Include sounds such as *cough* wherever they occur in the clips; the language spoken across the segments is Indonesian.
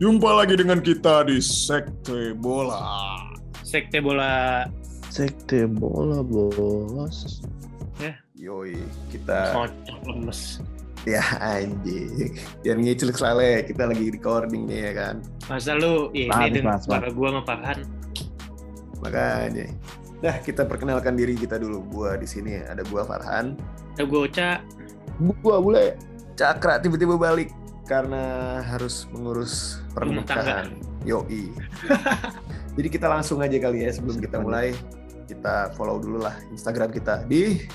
Jumpa lagi dengan kita di Sekte Bola. Sekte bola Sekte bola bos. Yoi, kita kocok lemes. ya anjing. Biar ngicil selalu kita lagi recording nih ya kan. Masa lu ini Mas, dengan mas, suara gua sama Farhan. Makanya. Nah, kita perkenalkan diri kita dulu. Gua di sini ada gua Farhan. Ada gua Ocha. Gua bule. Cakra tiba-tiba balik karena harus mengurus pernikahan. Yoi. *laughs* Jadi kita langsung aja kali ya sebelum kita mulai kita follow dulu lah Instagram kita di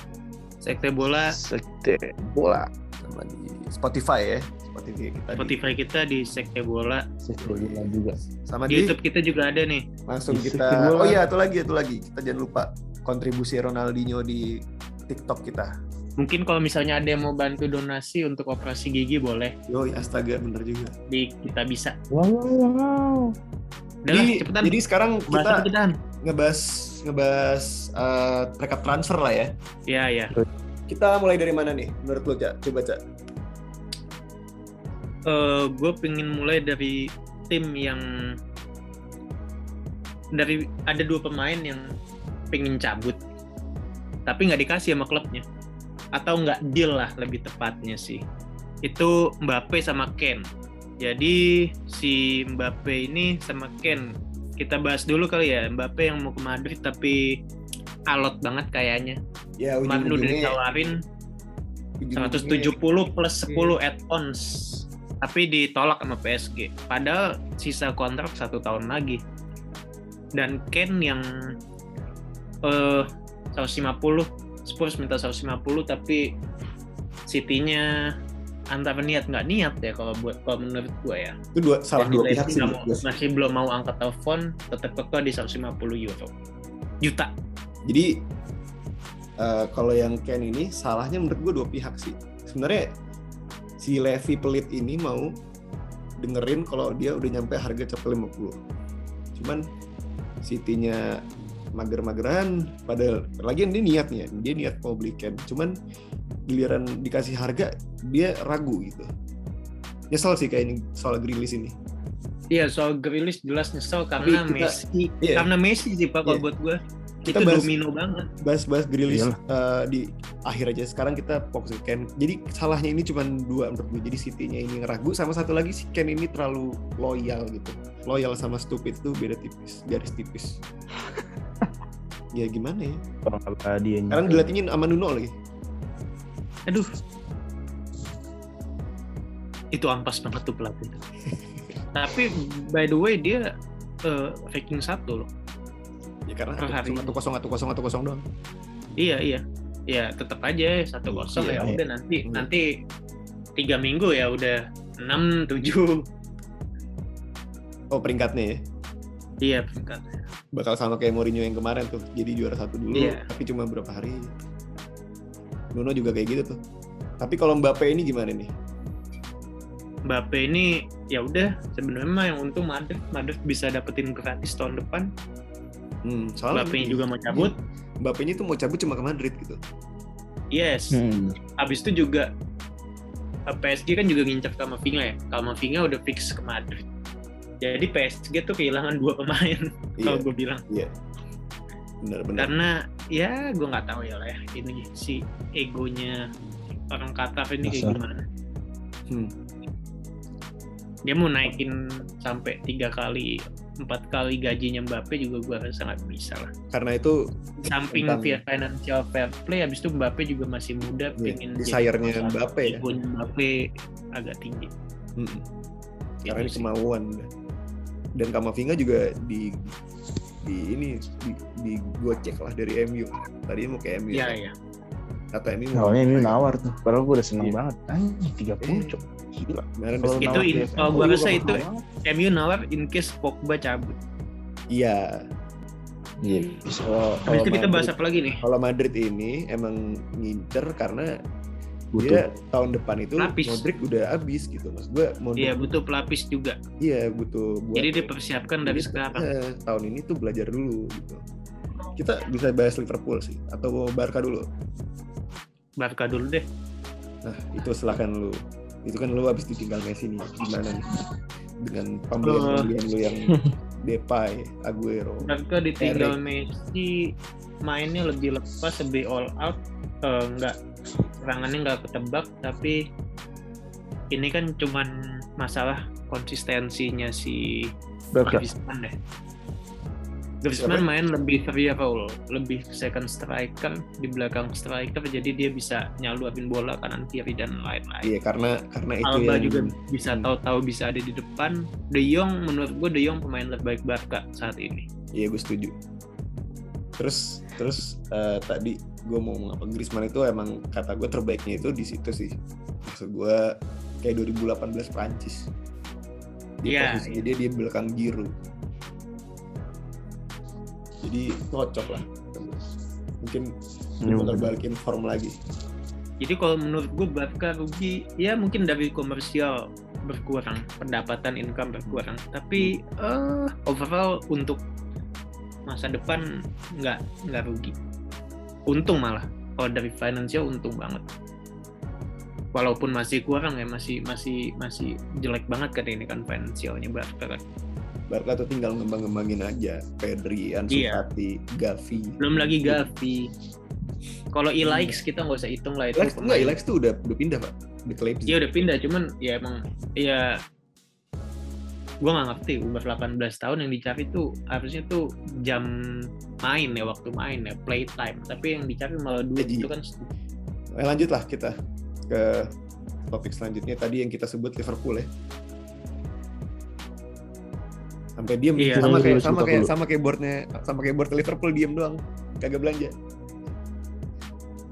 Sekte bola Sekte bola. sama di Spotify ya. Spotify kita di- Spotify kita di Sekte bola. Sekte bola juga. sama Di di YouTube kita juga ada nih. langsung di kita. Oh iya, itu lagi, itu lagi. Kita jangan lupa kontribusi Ronaldinho di TikTok kita. Mungkin kalau misalnya ada yang mau bantu donasi untuk operasi gigi boleh Yoi, astaga bener juga. di kita bisa. Wow wow wow. Udah Jadi, cepetan. jadi sekarang kita kita? ngebahas ngebahas eh, rekap transfer lah ya. Ya ya. Kita mulai dari mana nih? Menurut lo, Cak? Coba, Cak. gue pengen mulai dari tim yang dari ada dua pemain yang pengen cabut tapi nggak dikasih sama klubnya atau nggak deal lah lebih tepatnya sih. Itu Mbappe sama Ken jadi si Mbappe ini sama Ken kita bahas dulu kali ya Mbappe yang mau ke Madrid tapi alot banget kayaknya. Ya, kemarin udah ditawarin ujung-ujungnya- 170 plus 10 add-ons. Tapi ditolak sama PSG padahal sisa kontrak satu tahun lagi. Dan Ken yang eh 150 Spurs minta 150 tapi City-nya antara niat nggak niat ya kalau buat kalau menurut gua ya itu dua salah dua pihak sih. mau- gue. masih belum mau angkat telepon tetap kekeh di 150 euro juta Jadi eh, kalau yang Ken ini salahnya menurut gue dua pihak sih. Sebenarnya si Levi pelit ini mau dengerin kalau dia udah nyampe harga capai 50. Cuman City-nya mager-mageran padahal lagian dia niatnya dia niat mau beli Ken cuman giliran dikasih harga dia ragu gitu nyesel sih kayaknya soal Grilis ini Iya soal Grealish jelas nyesel karena kita- Messi iya. karena Messi sih pak kalau Iya. buat gue Kita itu bahas- domino banget bahas-bahas Grilis Iyalah. eh, di akhir aja. Sekarang kita fokus ke Ken. Jadi salahnya ini cuma dua menurut gue. Jadi City-nya ini ngeragu sama satu lagi si Ken ini terlalu loyal gitu. Loyal sama stupid itu beda tipis, garis tipis. Ya gimana ya? Orang apa dia Sekarang dilatihnya sama Nuno lagi. aduh itu ampas banget tuh pelatih *laughs* tapi by the way dia eh, ranking satu loh Ya karena Per hari satu kosong, satu kosong, satu kosong doang. iya iya ya tetap aja satu kosong Iya, ya iya. udah nanti Iya. nanti tiga minggu ya udah enam tujuh Oh peringkatnya ya. iya peringkat Bakal sama kayak Mourinho yang kemarin tuh. Jadi juara satu dulu, Iya. tapi cuma berapa hari. Nuno juga kayak gitu tuh. Tapi kalau Mbappe ini gimana nih? Mbappe ini ya udah sebenarnya mah yang untung Madrid Madrid bisa dapetin gratis tahun depan Hmm, soalnya Mbappe juga mau cabut Mbappe ini tuh mau cabut cuma ke Madrid gitu. yes Hmm. Habis itu juga PSG kan juga ngincar Kamavinga ya. Kamavinga udah fix ke Madrid. Jadi PSG tuh kehilangan dua pemain kalau gue bilang. Iya. Benar-benar. Karena ya gue nggak tahu ya lah ya ini si egonya orang Qatar ini kayak Dasar. gimana. Hmm. Dia mau naikin sampai tiga kali empat kali gajinya Mbappe juga gue rasa nggak bisa lah. Karena itu Samping Tentang- financial fair play, habis itu Mbappe juga masih muda, Iya, pengen desire-nya Mbappe ya. Egonya Mbappe agak tinggi. mm, karena ini sih. Dan Kamavinga juga di di ini di, di gocek lah dari MU. Tadi mau ke MU. Iya iya. Kata MU mau Awalnya ini nawar tuh. Padahal gue udah seneng Iya. banget. Anjing 30 Iya. cok. Gila. Itu in- kalau gua gua rasa itu- banget. MU nawar in case Pogba cabut. Iya. Iya. bisa. Kalau Habis kalau itu kita bahas Madrid- apa lagi nih? Kalau Madrid ini emang ngincer karena Butuh. dia tahun depan itu Lapis. Modric udah habis gitu mas. Gue Modric Iya butuh pelapis juga. iya butuh buat Jadi dipersiapkan dari Jadi, sekarang. eh, tahun ini tuh belajar dulu gitu. Kita bisa bahas Liverpool sih atau Barca dulu. Barca dulu deh. Nah, itu silakan lu. Itu kan lu habis ditinggal Messi nih. Gimana nih? dengan pembelian-pembelian lu yang *laughs* Depay, Aguero. Barca ditinggal Messi mainnya lebih lepas lebih all out eh, nggak serangannya nggak ketebak tapi ini kan cuman masalah konsistensinya si. Griezmann deh. Griezmann main lebih variable lebih second striker di belakang striker jadi dia bisa nyalurin bola kanan kiri dan lain-lain. Iya karena karena itu Alba yang juga bisa tahu-tahu bisa ada di depan. De Jong menurut gue De Jong pemain terbaik Barca saat ini. Iya gue setuju. Terus terus eh, tadi gue mau ngomong apa Griezmann itu emang kata gue terbaiknya itu di situ sih. Maksud gue kayak 2018 Prancis. Di Iya, posisi dia di belakang Giroud. Jadi cocok lah. Mungkin Iya, bakal bener. balikin form lagi. Jadi kalau menurut gue Barca rugi ya mungkin dari komersial berkurang, pendapatan income berkurang. Tapi eh overall untuk masa depan nggak nggak rugi. Untung malah. Kalau dari financial untung banget. Walaupun masih kurang ya masih masih masih jelek banget kan ini kan financialnya Barca kan. Barca tuh tinggal ngembang-ngembangin aja. Pedri, Ansu Iya. Fati, Gavi. Belum lagi Gavi. Kalau Ilaix kita nggak usah hitung lah itu. Lex enggak, Lex tuh udah udah pindah pak di Leipzig. Iya udah pindah, cuman ya emang ya gue nggak ngerti umur 18 tahun yang dicari tuh harusnya tuh jam main ya waktu main ya playtime tapi yang dicari malah duit Gaji. itu kan Eh, lanjut lah kita ke topik selanjutnya tadi yang kita sebut Liverpool ya. Sampai diem Iya. sama kayak sama kayak sama kayak boardnya sama kayak board Liverpool diem doang kagak belanja.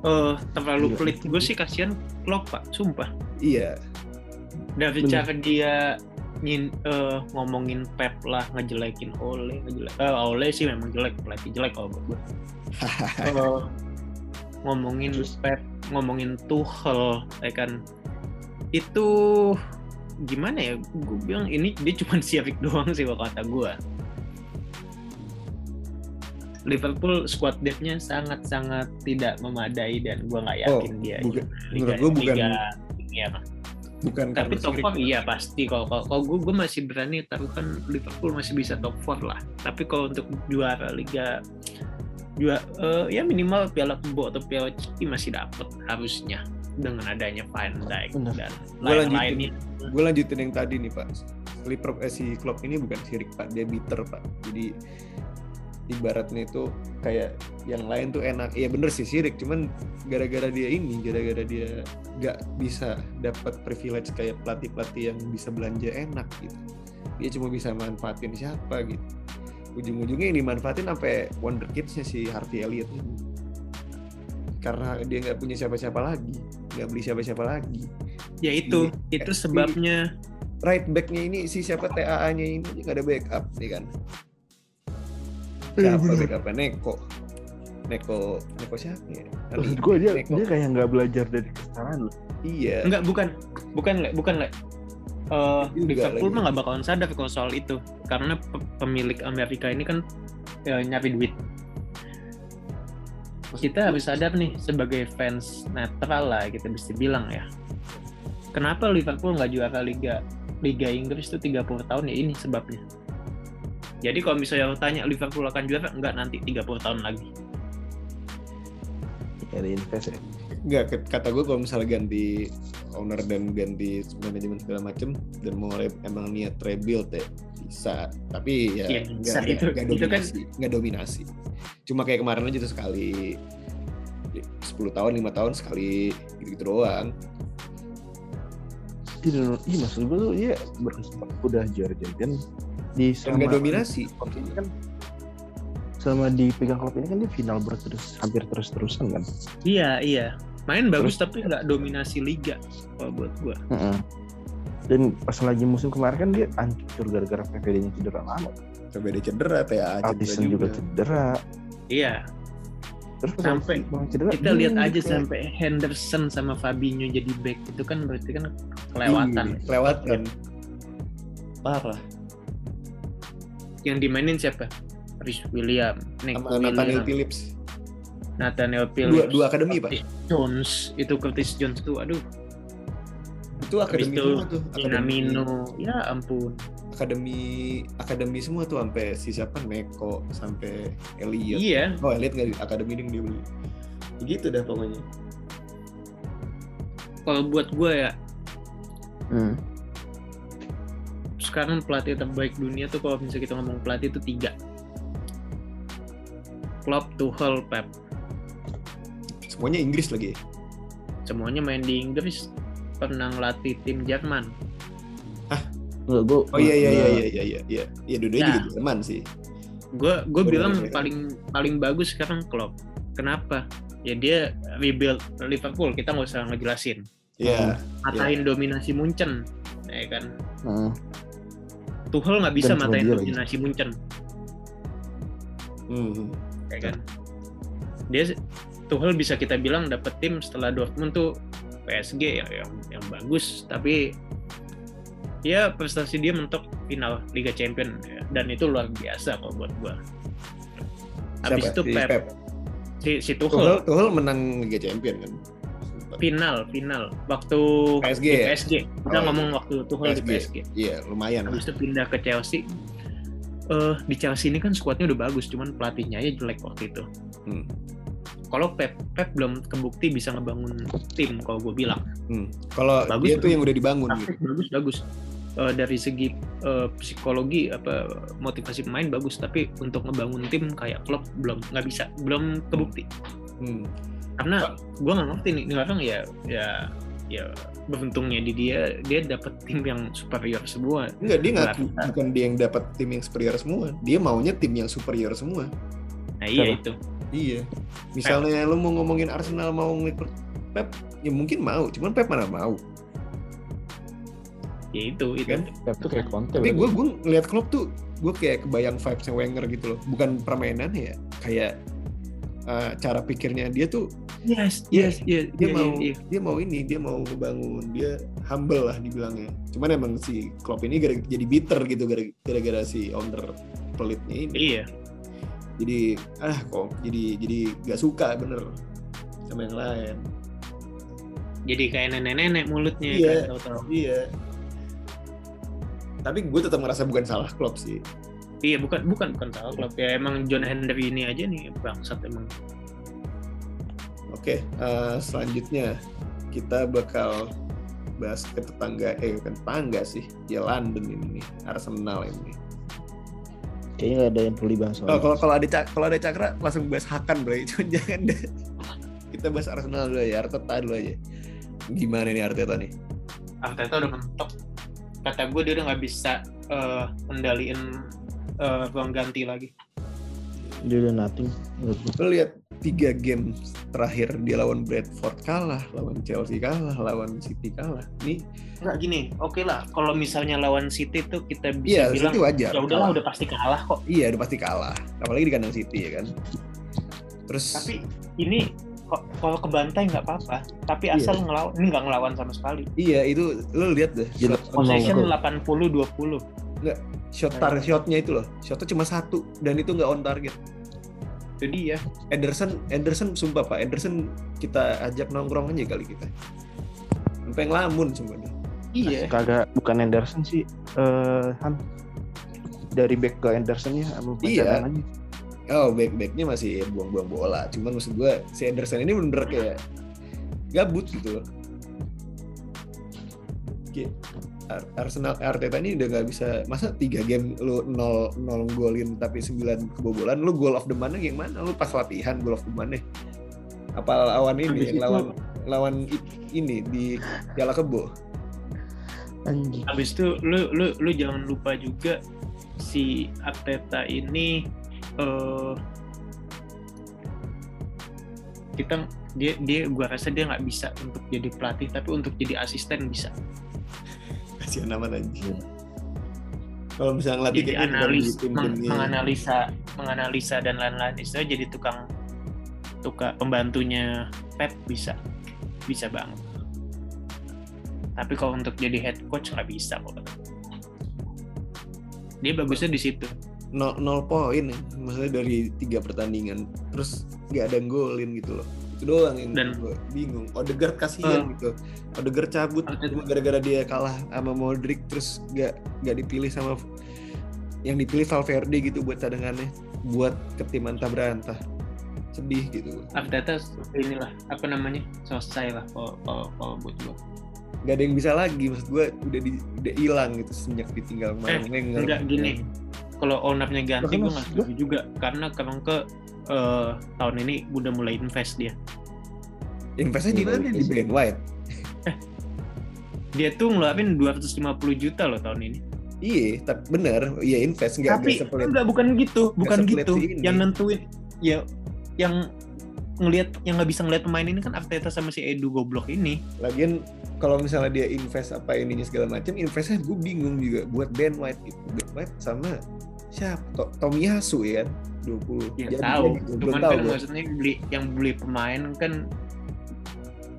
eh terlalu Iya. pelit gue sih kasihan Klopp pak sumpah Iya. dari Bener. cara dia ngin, eh, ngomongin Pep lah ngejelekin Ole ngejelek eh, Ole sih memang jelek pelatih jelek kalau buat gue *laughs* Eh, ngomongin Pep, ngomongin Tuchel, ya kan itu gimana ya? Gue bilang ini dia cuma *laughs* siapik doang sih kalau kata gue. Liverpool squad depth-nya sangat-sangat tidak memadai dan gue nggak yakin dia bukan- menurut gua bukan- Liga. Bukan Tapi top sirik. 4 iya pasti kalau kalau, kalau gue gue masih berani taruhkan Liverpool masih bisa top 4 lah. Tapi kalau untuk juara Liga juara eh, ya minimal Piala Kebo atau Piala Ciki masih dapat harusnya dengan adanya Van Dijk Bener. dan lain-lainnya. Gue lanjutin yang tadi nih pak. Liverpool eh, si Klopp ini bukan sirik pak, dia bitter pak. Jadi ibaratnya itu kayak yang lain tuh enak. Iya bener sih sirik, cuman gara-gara dia ini, gara-gara dia nggak bisa dapat privilege kayak pelatih-pelatih yang bisa belanja enak gitu. Dia cuma bisa manfaatin siapa gitu. Ujung-ujungnya yang dimanfaatin sampai wonderkidsnya si Harvey Elliott ini. Karena dia nggak punya siapa-siapa lagi, nggak beli siapa-siapa lagi. Ya itu Iya. itu sebabnya right backnya ini si siapa TAA-nya ini nggak ada backup nih kan Iya, siapa bener. backupnya Neko. Neko Neko siapa ya? Maksud gue dia Neko. dia kayak nggak belajar dari kesalahan loh. iya. Enggak bukan. Bukan le. Bukan le. Eh, Juga Liverpool mah nggak bakalan sadar kalau soal itu. Karena pe- pemilik Amerika ini kan ya, nyari duit. Kita harus sadar nih sebagai fans netral lah kita bisa bilang ya. Kenapa Liverpool nggak juara Liga Liga Inggris itu 30 tahun ya ini sebabnya jadi kalau misalnya lo tanya Liverpool akan juara enggak nanti 30 tahun lagi. Ya, invest ya. nggak ke- kata gue kalau misalnya ganti owner dan ganti manajemen segala macem dan mau emang niat rebuild ya bisa. Tapi ya nggak bisa. Itu- nggak itu kan- dominasi. Nggak dominasi. Cuma kayak kemarin aja tuh sekali 10 tahun lima tahun sekali gitu, -gitu doang. Iya, iya maksud gue tuh dia berkesempatan udah juara di dan selama dominasi. Ini kan selama dipegang klub ini kan dia final berterus hampir terus terusan kan. iya iya. Main bagus tapi nggak dominasi liga kalau buat gua. Heeh. Dan pas lagi musim kemarin kan dia hancur gara-gara PVD-nya cedera lama. dia cedera cedera Artisan juga cedera. iya. Terus Sampai Bang cedera, kita lihat yang aja kayak- sampai Henderson sama Fabinho jadi back itu kan berarti kan kelewatan. Ih, kelewatan. Parah yang dimainin siapa? Rhys William Nick sama Nathaniel Williams Phillips. Nathaniel dua, Phillips dua akademi pak? Jones itu Curtis Jones tuh aduh. Itu akademi itu semua tuh akademi. Minamino ya ampun. Akademi akademi semua tuh sampai si siapa? Neko sampai Elliot. Iya, Oh Elliot nggak di akademi ini dia beli. Gitu dah pokoknya. kalau buat gue ya Hmm. Sekarang pelatih terbaik dunia tuh kalau misalnya kita ngomong pelatih itu tiga. Klopp, Tuchel, Pep. Semuanya Inggris lagi. Semuanya main di Inggris, pernah ngelatih tim Jerman. Enggak, gua, Oh iya iya iya nggak- iya iya iya iya. Iya dua-duanya Nah. juga Jerman sih. Gue gue bilang bener. paling paling bagus sekarang Klopp. Kenapa? Ya dia rebuild Liverpool. Kita nggak usah ngejelasin. Iya. Matain dominasi Munchen, ya kan? Heeh. Tuchel nggak bisa Dan matain dominasi Munchen, Hmm. ya kan? Dia Tuchel bisa kita bilang dapet tim setelah Dortmund tuh PSG yang yang, yang bagus, tapi ya prestasi dia mentok final Liga Champion ya, dan itu luar biasa kalau buat gua. Habis Siapa? itu Si Pep, Pep. si, si Tuchel, Tuchel Tuchel menang Liga Champion kan. Final final waktu PSG di ya? PSG. Kita Oh, ngomong waktu Tuchel di PSG. PSG. Iya lumayan. Habis itu pindah ke Chelsea. Eh di Chelsea ini kan skuadnya udah bagus, cuman pelatihnya aja jelek waktu itu. Hmm. Kalau Pep, Pep belum kebukti bisa ngebangun tim kalau gue bilang. Hmm. Kalau Bagus, dia tuh bagus. yang udah dibangun gitu. Bagus bagus. Eh, dari segi eh, psikologi apa motivasi pemain bagus, tapi untuk ngebangun tim kayak klub belum nggak bisa, belum kebukti. Hmm. Karena gue nggak ngerti nih, ini orang ya ya ya beruntungnya di dia dia dapat tim yang superior semua. Enggak, dia nggak bukan dia yang dapat tim yang superior semua. Dia maunya tim yang superior semua. Nah iya Siapa? itu. Iya. Misalnya lu mau ngomongin Arsenal mau ngelipet Pep, ya mungkin mau, cuman Pep mana mau. Ya itu itu. Kan? Pep tuh kayak konten. Tapi gue gue ngeliat Klopp tuh gue kayak kebayang vibesnya Wenger gitu loh. Bukan permainannya ya, kayak uh, cara pikirnya dia tuh Yes, Iya, yes, yes, dia iya, mau iya, iya. dia mau ini dia mau ngebangun dia humble lah dibilangnya cuman emang si Klopp ini gara jadi bitter gitu gara- gara-gara si owner pelitnya ini Iya. jadi ah kok jadi jadi gak suka bener sama yang lain Jadi kayak nenek-nenek mulutnya Iya. kan tahu-tahu. iya tapi gue tetap ngerasa bukan salah Klopp sih Iya, bukan bukan bukan salah klub ya emang John Henry ini aja nih bangsat emang. oke eh, selanjutnya kita bakal bahas ke tetangga eh bukan tetangga sih ya London ini nih Arsenal ini Kayaknya nggak ada yang perlu dibahas Oh, soalnya. kalau kalau ada kalau ada Cakra langsung bahas Hakan bro, cuma *laughs* jangan deh. Kita bahas Arsenal dulu ya, Arteta dulu aja. Gimana nih Arteta nih? Arteta udah mentok. Kata gue dia udah nggak bisa eh, kendaliin eh, ruang ganti lagi. Dia udah nothing. Lo lihat tiga game terakhir dia lawan Bradford kalah, lawan Chelsea kalah, lawan City kalah. Nih, Enggak gini, oke lah. Kalau misalnya lawan City tuh kita iya bisa bilang City wajar. ya udahlah kalah. udah pasti kalah kok. Iya, udah pasti kalah. Apalagi di kandang City ya kan. Terus Tapi ini kok- kalau kebantai nggak apa-apa. Tapi Iya. asal ngelawan, ini nggak ngelawan sama sekali. iya itu lo lihat deh Oh, Possession no. 80-20. Shot tar shotnya itu loh. Shotnya cuma satu dan itu nggak on target. Itu dia. Anderson, Anderson sumpah pak, Anderson kita ajak nongkrong aja kali kita. Sampai ngelamun sumpah dia. Iya. Kagak bukan Anderson sih. Eh Han dari back ke Anderson ya sama Iya. aja. Oh back backnya masih buang-buang bola. Cuman maksud gue si Anderson ini bener kayak gabut gitu loh. Kayak Arsenal Arteta ini udah nggak bisa masa tiga game lu nol nol golin tapi 9 kebobolan lu goal of the month yang mana lu pas latihan goal of the month apa lawan ini Habis yang itu- lawan lawan ini di Piala Kebo. Habis itu lu lu lu jangan lupa juga si Arteta ini eh kita dia dia gua rasa dia nggak bisa untuk jadi pelatih tapi untuk jadi asisten bisa. Kasihan amat anjing kalau misalnya ngelatih Jadi kayak analis tim-tim meng- menganalisa menganalisa dan lain-lain itu jadi tukang tukang pembantunya Pep bisa bisa banget. Tapi kalau untuk jadi head coach nggak bisa kok. Dia bagusnya di situ. nol, nol poin ya. maksudnya dari tiga pertandingan terus nggak ada golin gitu loh itu doang yang Dan- gue bingung. Odegaard kasihan Eh. gitu. Odegaard cabut Arteta- cuma gara-gara dia kalah sama Modric terus gak gak dipilih sama yang dipilih Valverde gitu buat cadangannya. Buat ke tim antah berantah sedih gitu. Arteta inilah apa namanya? Selesai lah kalau kalau buat gue gak ada yang bisa lagi maksud gue udah di, udah hilang gitu semenjak ditinggal Wenger. Eh, enggak gini kalau ownernya ganti gue nggak setuju juga. Karena kalau ke eh, tahun ini udah mulai invest dia. Investnya di mana di Ben White? *laughs* Dia tuh ngeluarin 250 juta loh tahun ini. Iya tapi bener. Iya invest nggak tapi enggak bukan gitu. bukan gitu. si ini. yang nentuin ya yang ngelihat yang nggak bisa ngelihat pemain ini kan Arteta sama si Edu goblok ini. Lagian kalau misalnya dia invest apa ininya segala macam, investnya gue bingung juga buat Ben White gitu. Ben White sama siapa? To- Tomiyasu ya kan? 20. ya Jadi- tahu jadi cuman tahu kan gua. maksudnya beli yang beli pemain kan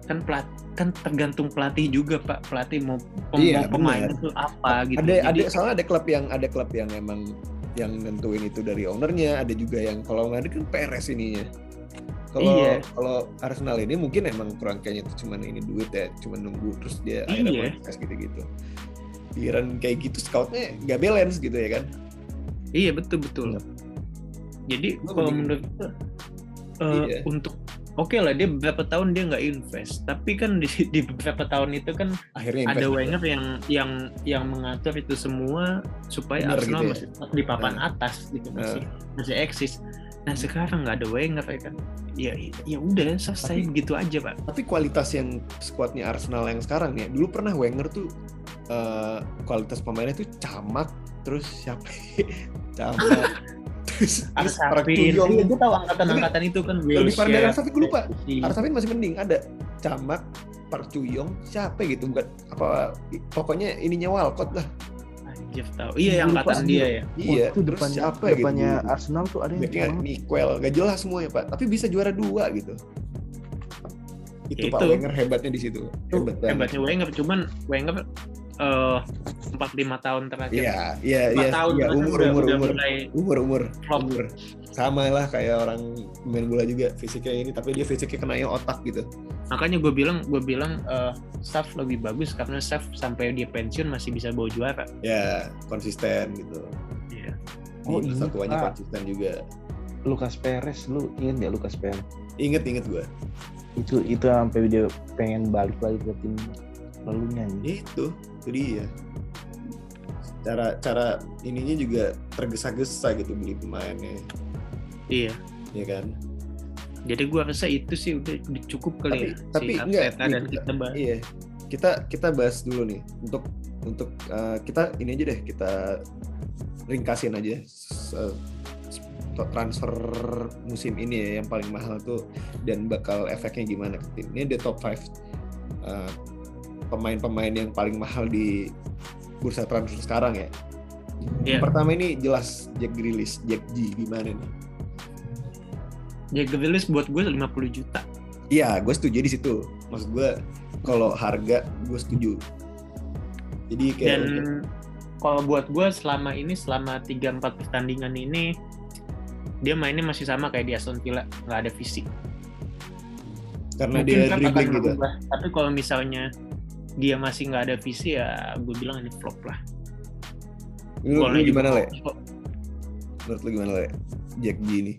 kan pelat kan tergantung pelatih juga pak pelatih mau pem- Iya, pemain benar. itu apa gitu Ada ada Jadi, soalnya ada klub yang ada klub yang emang yang nentuin itu dari ownernya, ada juga yang kalau nggak ada kan PRS ininya. Kalau Iya. kalau Arsenal ini mungkin emang kurang kayaknya itu cuman ini duit ya, cuman nunggu terus dia akhirnya Iya. monetize gitu-gitu. Pikiran kayak gitu scoutnya nggak balance gitu ya kan? iya betul betul Iya. jadi kalau menurut gue eh, Iya. untuk oke lah dia beberapa tahun dia nggak invest tapi kan di, *laughs* di beberapa tahun itu kan Akhirnya ada Wenger yang yang yang mengatur itu semua supaya Bener Arsenal gitu ya. masih di papan atas gitu masih masih eksis. Nah sekarang nggak ada Wenger ya kan? Ya ya udah selesai Tapi- begitu aja pak. Tapi kualitas yang skuadnya Arsenal yang sekarang nih, dulu pernah Wenger tuh eh, kualitas pemainnya tuh camak, terus siapa? *laughs* camak, terus Arsafin, Ju-yong. iya gue tahu angkatan-angkatan itu kan Lebih parah dari Arsafin gue lupa. Arsafin masih mending ada camak, Park Chuyong, siapa gitu bukan apa pokoknya ininya Walcott lah. Anjir tahu. Iya yang Lupa angkatan dia ya. Iya, itu terus depannya siapa depannya gitu? Arsenal tuh ada yang. Niquel, gak jelas semua ya Pak. Tapi bisa juara dua gitu. Itu Ya Pak itu. Wenger hebatnya di situ. Hebat banget. Hebatnya Wenger cuman Wenger eh, empat lima tahun terakhir. Iya, iya, Empat iya, tahun iya, kan umur, udah, umur, udah umur, mulai umur, umur, flop. umur. Sama lah kayak orang main bola juga fisiknya ini, tapi dia fisiknya kenanya otak gitu. Makanya gue bilang gue bilang eh, staff lebih bagus karena staff sampai dia pensiun masih bisa bawa juara. Ya konsisten gitu. Iya. Oh, ini, satuannya konsisten juga. Lucas Perez lu inget ya Lucas Perez Ingat, inget gue. itu itu sampai dia pengen balik lagi ke tim lalunya. Itu, itu dia. Cara cara ininya juga tergesa-gesa gitu beli pemainnya, Iya. ya kan? Jadi gue rasa itu sih udah cukup kali Tapi- ya tapi si enggak, dan kita- kita bahas. Iya. Kita kita bahas dulu nih untuk untuk uh, kita ini aja deh kita ringkasin aja se- transfer musim ini ya yang paling mahal tuh dan bakal efeknya gimana ke tim. Ini the top 5 uh, pemain-pemain yang paling mahal di bursa transfer sekarang ya. Iya. Yang pertama ini jelas Jack Grealish, Jack G gimana nih? Jack Grealish buat gue 50 juta. Iya, gue setuju di situ. Maksud gue kalau harga gue setuju. Jadi kayak Dan kalau buat gue selama ini selama 3-4 pertandingan ini dia mainnya masih sama kayak di Aston Villa nggak ada fisik. karena Mungkin dia dribbling gitu. berubah. Tapi kalau misalnya dia masih nggak ada visi ya gue bilang ini flop lah. Menurut lu gimana, Le? Menurut lu gimana, Le? Jack G ini.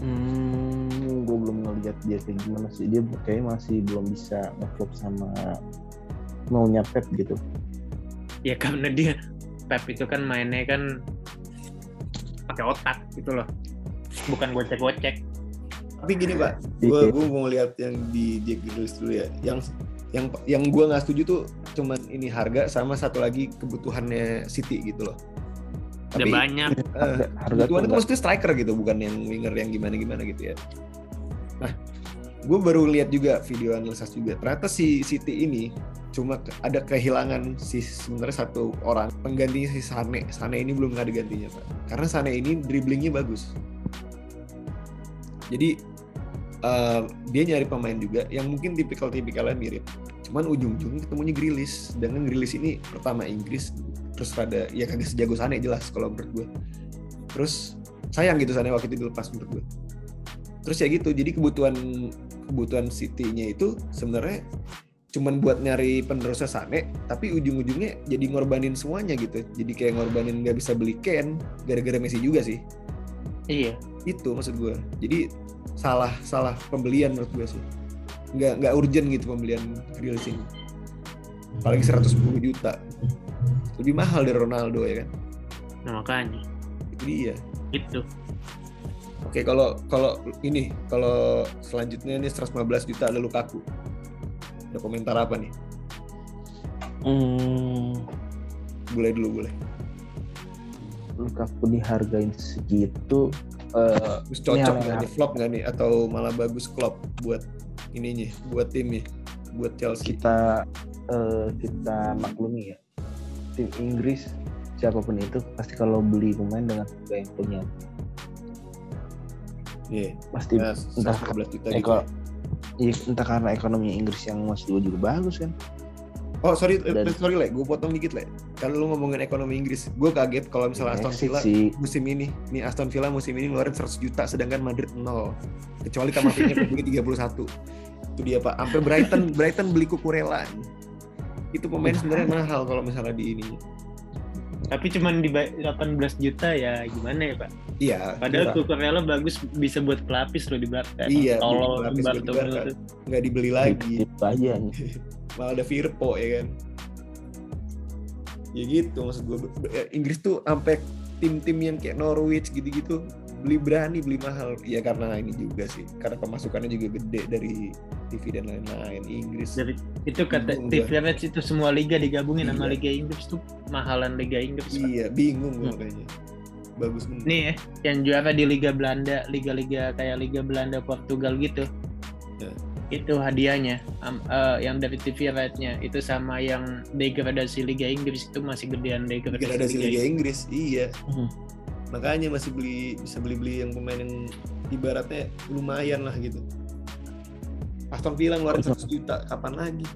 Hmm, gue belum ngeliat dia kayak gimana sih. Dia kayaknya masih belum bisa ngevlog sama maunya Pep gitu. Ya karena dia Pep itu kan mainnya kan pakai otak gitu loh. Bukan gocek-gocek. Tapi gini, Pak. Iya. Gue gue mau lihat yang di Jack Grealish dulu ya. Yang yang yang gue nggak setuju tuh cuman ini harga sama satu lagi kebutuhannya City gitu loh. Udah Tapi banyak. harga, harga tuh kebutuhan itu maksudnya striker gitu, bukan yang winger yang gimana-gimana gitu ya. Nah, gue baru lihat juga video analisis juga. Ternyata si City ini cuma ada kehilangan si sebenarnya satu orang penggantinya si Sane. Sane ini belum ada gantinya pak. Karena Sane ini dribblingnya bagus. Jadi eh, dia nyari pemain juga yang mungkin tipikal-tipikalnya mirip. Cuman ujung-ujungnya ketemunya Grilis. Dengan Grilis ini pertama Inggris, terus rada ya kagak sejago Sane jelas kalau menurut gue. Terus sayang gitu Sane waktu itu dilepas menurut gue. terus ya gitu jadi kebutuhan kebutuhan City-nya itu sebenarnya cuman buat nyari penerusnya Sane tapi ujung-ujungnya jadi ngorbanin semuanya gitu jadi kayak ngorbanin nggak bisa beli Ken gara-gara Messi juga sih Iya. itu maksud gue jadi salah salah pembelian menurut gue sih. Nggak nggak urgent gitu pembelian Grealish ini apalagi 110 juta. Lebih mahal dari Ronaldo ya kan? Nah, makanya. Itu dia. Itu. oke kalau kalau ini kalau selanjutnya ini 115 juta ada Lukaku. Ada komentar apa nih? Hmm, boleh dulu boleh. Lukaku dihargain segitu eh Terus cocok nggak nih? Flop nggak nih? Atau malah bagus Klopp buat ininya buat timnya buat Chelsea? Kita eh, kita maklumi ya. Tim Inggris siapa pun itu pasti kalau beli pemain dengan harga yang punya. Iya, pasti nah, entah 115 juta gitu. eko- iya, entah karena ekonomi Inggris yang masih juga bagus kan Oh sorry, eh, Dan- sorry le, gue potong dikit le. Kalau lu ngomongin ekonomi Inggris, gue kaget kalau misalnya Aston Villa sih musim ini, nih Aston Villa musim ini ngeluarin 100 juta, sedangkan Madrid nol. Kecuali Kamavinga *laughs* beli 31. Itu dia pak. Sampai Brighton, Brighton beli Kukurela. Itu pemain sebenarnya mahal kalau misalnya di ini. Tapi cuman di ba- 18 juta ya gimana ya Pak? Iya. Padahal. Cucurella bagus bisa buat pelapis loh di belakang. Iya, Bartomeu Barca. nggak dibeli lagi. itu aja nih. Malah ada Firpo ya kan. Ya gitu maksud gue. Inggris tuh sampai tim-tim yang kayak Norwich gitu-gitu beli berani beli mahal ya karena ini juga sih karena pemasukannya juga gede dari TV dan lain-lain Inggris Dari itu kata Bingung TV Reds itu semua liga digabungin sama Iya. Liga Inggris tuh mahalan Liga Inggris. Iya bingung gue Hmm. makanya bagus bener Nih ya, yang juara di Liga Belanda, liga-liga kayak Liga Belanda Portugal gitu. Ya. Itu hadiahnya Am- eh, yang dari TV Reds-nya itu sama yang degradasi Liga Inggris itu masih gedean degradasi, degradasi Liga Liga Inggris. Inggris iya Hmm. Makanya masih beli bisa beli-beli yang pemain yang ibaratnya lumayan lah gitu Aston Villa ngeluarin 100 juta kapan lagi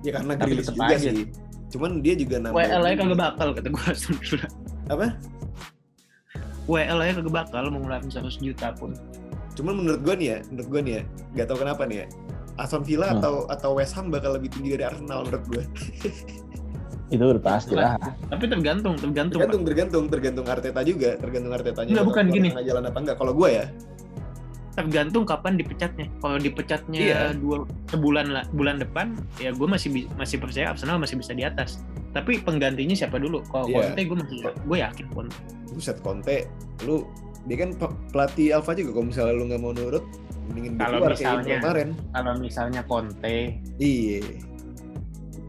ya karena tetep juga aja. sih cuman dia juga nambah WL aja kagak bakal kata gua Aston Villa. apa WL aja kagak bakal mau ngeluarin 100 juta pun. cuman menurut gue nih ya menurut gue nih ya nggak tahu kenapa nih ya Aston Villa Hmm. atau atau West Ham bakal lebih tinggi dari Arsenal menurut gue *laughs* itu udah pasti lah Tapi tergantung, tergantung. tergantung tergantung tergantung Arteta juga tergantung Artetanya Nggak, bakal bukan gini. jalan apa enggak kalau gue ya tergantung kapan dipecatnya. Kalau dipecatnya Iya. dua sebulan lah, bulan depan, ya gue masih masih percaya Arsenal masih bisa di atas. Tapi penggantinya siapa dulu? Kalau Iya. Conte gue masih gue yakin Conte. buset Conte lu dia kan pe- pelatih Alfa juga kalau misalnya lu nggak mau nurut mendingin Kalau misalnya- kemarin Kalau misalnya Conte, iya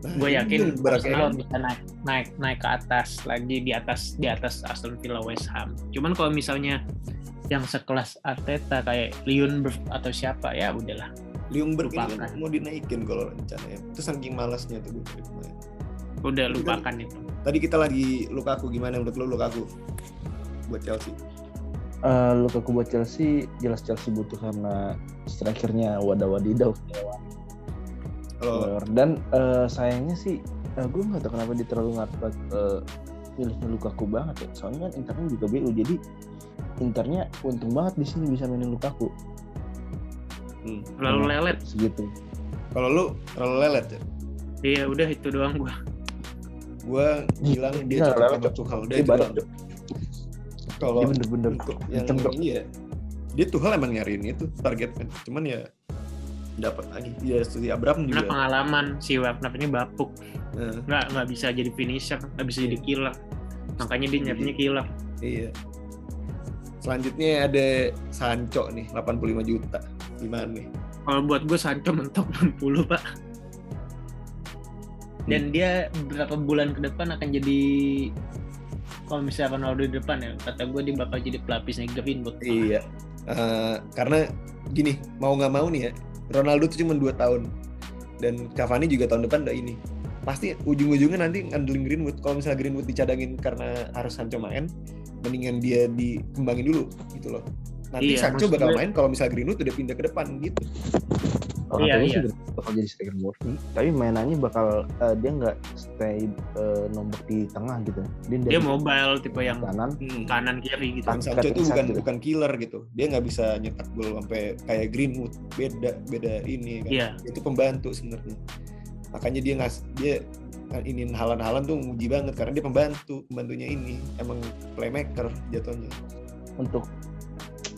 gue ini yakin Arsenal bisa naik naik naik ke atas lagi di atas di atas Aston Villa West Ham. Cuman kalau misalnya yang sekelas Arteta kayak Lyonberg atau siapa ya udahlah. Ljungberg ini kan mau dinaikin kalau rencananya itu saking malasnya tuh gue kemarin. Udah kan- lupakan itu. tadi kita lagi Lukaku gimana menurut lu Lukaku buat Chelsea Eh, Lukaku buat Chelsea jelas Chelsea butuh karena strikernya wadah wadidaw kalau dan eh, sayangnya sih gue nggak tahu kenapa dia terlalu ngapet eh, pilihnya Lukaku banget ya soalnya kan Internya juga BU jadi Internya untung banget di sini bisa mainin Lukaku hmm, Lalu Hmm. lelet. segitu kalau lu terlalu lelet ya Iya udah itu doang gue. gue bilang dia Nggak, cocok lelet, sama Tuchel udah Dia itu doang. Kalau dia bener-bener yang kenceng, Dok. ini ya dia Tuchel emang nyariin itu targetnya cuman ya dapat lagi ya studi Abraham Karena juga pengalaman si Wagner ini bapuk, Nah, nggak nggak bisa jadi finisher, nggak bisa jadi killer. Makanya dia nyarinya killer. iya selanjutnya ada Sancho nih 85 juta gimana nih Kalau buat gue Sancho mentok 60 pak. Dan dia beberapa bulan ke depan akan jadi kalau misalnya Ronaldo di depan ya, kata gue dia bakal jadi pelapisnya Greenwood. Iya. Eh, karena gini, mau nggak mau nih ya, Ronaldo tuh cuma 2 tahun. Dan Cavani juga tahun depan udah ini. Pasti ujung-ujungnya nanti ngandelin Greenwood. Kalau misalnya Greenwood dicadangin karena harus Sancho main, mendingan dia dikembangin dulu gitu loh. Nanti Iya, Sancho bakal main kalau misalnya Greenwood udah pindah ke depan gitu. Iya, kata gue iya. sih bakal jadi striker murni. Tapi mainannya bakal eh, dia nggak stay eh, nombok di tengah gitu. Dia, Dia mobile tipe yang kanan. Hmm. kanan kiri gitu. Sancho itu bukan gitu. bukan killer gitu. Dia nggak bisa nyetak gol sampai kayak Greenwood. Beda beda ini kan. Iya. Itu pembantu sebenarnya. Makanya dia ngas dia kan ini halan-halan tuh muji banget karena dia pembantu pembantunya ini emang playmaker jatuhnya Untuk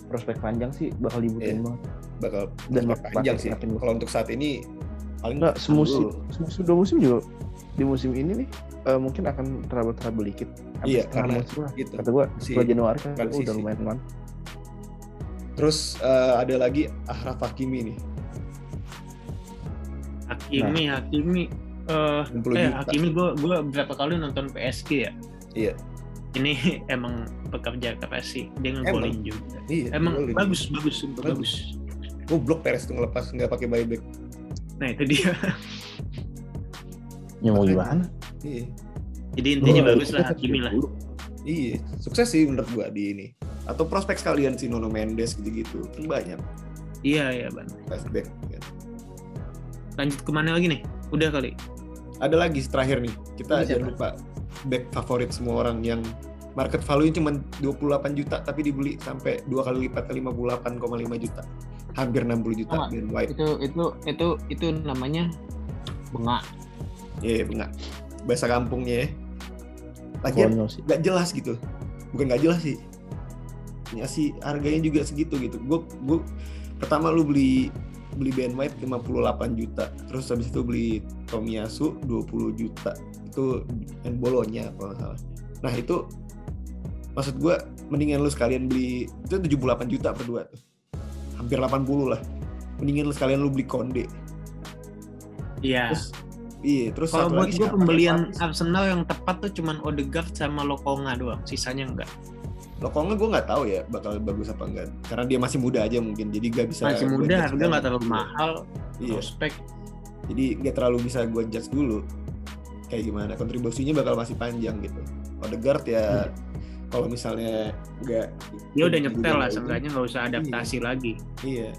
prospek panjang sih bakal dibutuhin Iya. banget. Bakal Dan panjang sih makin- kalau untuk saat ini paling Enggak, semusim, dulu. semusim dua musim juga di musim ini nih eh, mungkin akan trouble trouble dikit. Habis Iya, karena musim lah. gitu Kata gua Si- setelah Januari kan transisi. udah lumayan man. terus eh, ada lagi Ahraf Hakimi nih Hakimi, Hakimi eh 60 eh juta Hakimi gue gua berapa kali nonton PSG ya. Iya. Ini *laughs* emang pekerja keras sih. Dia ngegolin juga. iya Emang bagus, bagus, sumpah Bagus. Bagus. goblok Perez tuh ngelepas nggak pakai buyback Nah itu dia. Ya mau gimana? iya Jadi intinya Gua- bagus lah Hakimi lah. dulu. iya sukses sih menurut gua di ini atau prospek sekalian si Nono Mendes gitu-gitu kan banyak Iya iya ban. flashback ya. Lanjut ke mana lagi nih? Udah kali. ada lagi terakhir nih kita Ini jangan siapa? lupa back favorit semua orang yang market value cuma 28 juta tapi dibeli sampai dua kali lipat ke 58,5 juta hampir 60 juta Sama. Ben White Itu itu itu itu namanya bengak. Iya, enggak. Bahasa kampungnya ya. Lagian sih. nggak jelas gitu. Bukan nggak jelas sih. Ya sih harganya juga segitu gitu. Gue gue pertama lu beli beli Ben White 58 juta. Terus habis itu beli Tomiyasu 20 juta. Itu yang bolonya kalau nggak salah. Nah, itu maksud gue mendingan lu sekalian beli itu 78 juta per dua tuh. Hampir 80 lah. Mendingan lu sekalian lu beli Konde. Iya. Terus iya, terus Kalau satu buat lagi gue pembelian. Arsenal yang tepat tuh cuman Odegaard sama Lokonga doang. Sisanya enggak. Lokonga gue nggak tahu ya bakal bagus apa enggak karena dia masih muda aja mungkin jadi gak bisa Masih muda, harga nggak terlalu mahal. iya Prospek. jadi nggak terlalu bisa gue judge dulu kayak gimana kontribusinya bakal masih panjang gitu Odegaard ya kalau misalnya nggak Dia udah nyetel lah, nggak seenggaknya nggak usah adaptasi lagi. iya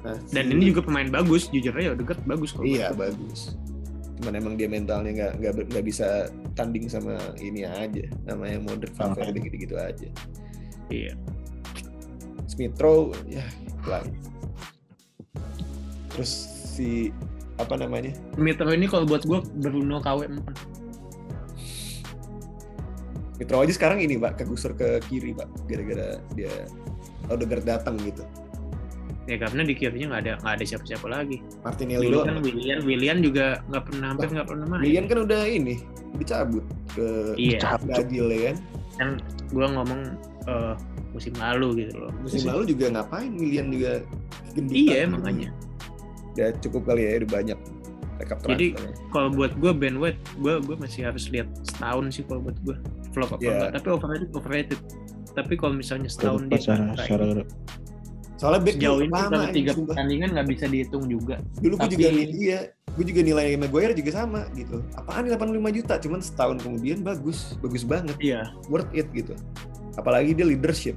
nah, Dan si- ini juga pemain bagus, jujur aja Odegaard bagus kok. iya bagus cuman emang dia mentalnya nggak nggak bisa tanding sama ini aja namanya modern Valverde gitu gitu aja Iya. Smith Rowe ya pelan terus si apa namanya Mitro ini kalau buat gue Bruno KW 4. Smith Rowe aja sekarang ini pak kegusur ke kiri pak gara-gara dia Odegaard datang gitu Ya karena di kirinya nggak ada nggak ada siapa-siapa lagi. Martinelli Dulu doang Willian, Willian juga nggak pernah hampir nggak pernah main. Lilian kan udah ini dicabut ke Iya. Brazil ya kan Kan gue ngomong eh, musim lalu gitu loh. musim Iya. lalu juga ngapain Lilian juga gendutan Iya gitu. makanya. udah cukup kali ya udah banyak rekap Jadi, Kalau buat gue Ben White, gue gue masih harus lihat setahun sih kalau buat gue flop apa Iya. enggak. Tapi overrated overrated. Tapi kalau misalnya setahun dia secara, secara soalnya back sejauh tuh ini lama tiga pertandingan nggak bisa dihitung juga. dulu gue tapi- juga nih iya gue juga nilai Maguire juga sama gitu apaan nih 85 juta cuman setahun kemudian bagus bagus banget Iya. worth it gitu apalagi dia leadership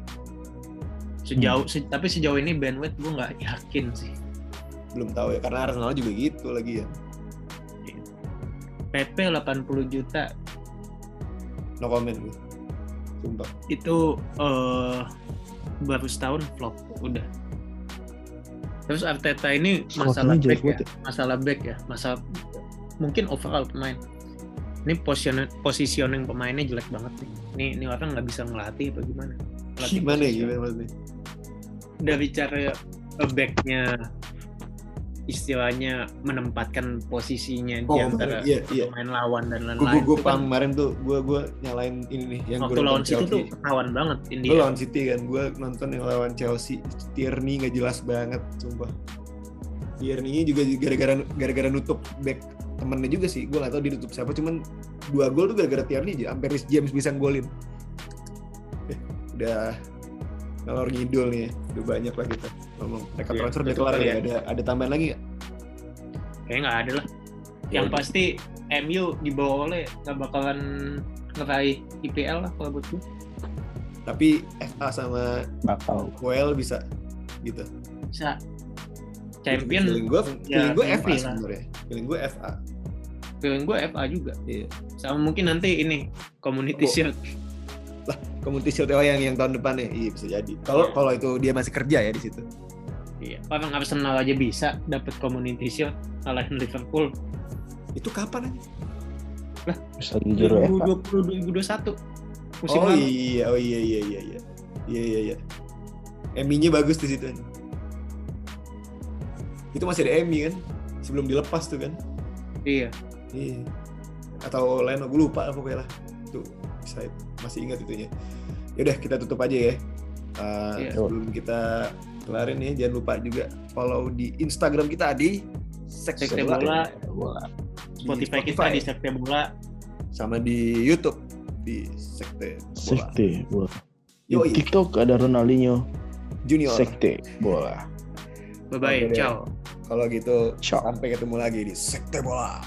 Sejauh se- tapi sejauh ini White gue nggak yakin sih. belum tahu ya karena Arsenal juga gitu lagi ya PP 80 juta no comment gue. Sumpah. Itu eh baru setahun flop udah. Terus Arteta ini masalah back ya. ya. masalah back ya. Masalah mungkin overall pemain. Ini position positioning pemainnya jelek banget nih. Ini ini orang nggak bisa ngelatih apa gimana? Ngelatih gimana ya gimana maksudnya? Dari cara eh, backnya istilahnya menempatkan posisinya di Oh, antara iya, iya. pemain lawan dan gue lain-lain gue kan kemarin tuh gue gue nyalain ini nih yang waktu gue lawan nonton City tuh Chelsea. ketahuan banget gue India lawan City kan gue nonton yang lawan Chelsea. Tierney nggak jelas banget sumpah. Tierney juga gara-gara gara-gara nutup back temennya juga sih gue gak tahu dia nutup siapa cuman dua gol tuh gara-gara Tierney aja sampai James bisa golin Eh, udah ngalor ngidul nih udah banyak lah kita. Ngomong mereka Iya, transfer udah kelar ya ya. ada ada tambahan lagi nggak? Kayaknya nggak ada lah. Ya yang pasti MU dibawa oleh nggak bakalan ngeraih IPL lah kalau buat gue tapi FA sama bakal. WL bisa gitu. Bisa. Champion feeling gue ya, feeling gue FA sebenarnya. Feeling gue FA feeling gue FA juga. Iya. Sama mungkin nanti ini community Oh. shield community shield oh, yang yang tahun depan ya iya bisa jadi. Kalau Iya. kalau itu dia masih kerja ya di situ. Iya orang Arsenal aja bisa dapat community shield kalahin Liverpool. Itu kapan aja? FA. 2020 2021 musim oh lalu. iya oh iya iya iya iya. Iya iya iya. Emi-nya bagus di situ. Itu masih ada Emi kan? Sebelum dilepas tuh kan? Iya. Iya. Atau Leno gue lupa lah pokoknya lah. Tuh bisa masih ingat itunya yaudah kita tutup aja ya Uh, Iya. sebelum kita kelarin ya jangan lupa juga follow di Instagram kita di Sekte Sekte Bola, Bola. di Spotify, kita di Sekte Bola sama di YouTube di Sekte Bola Sekte bola. Di Yoi. TikTok ada Ronaldinho. Junior Sekte bola. bye bye ciao kalau gitu Ciao. sampai ketemu lagi di Sekte Bola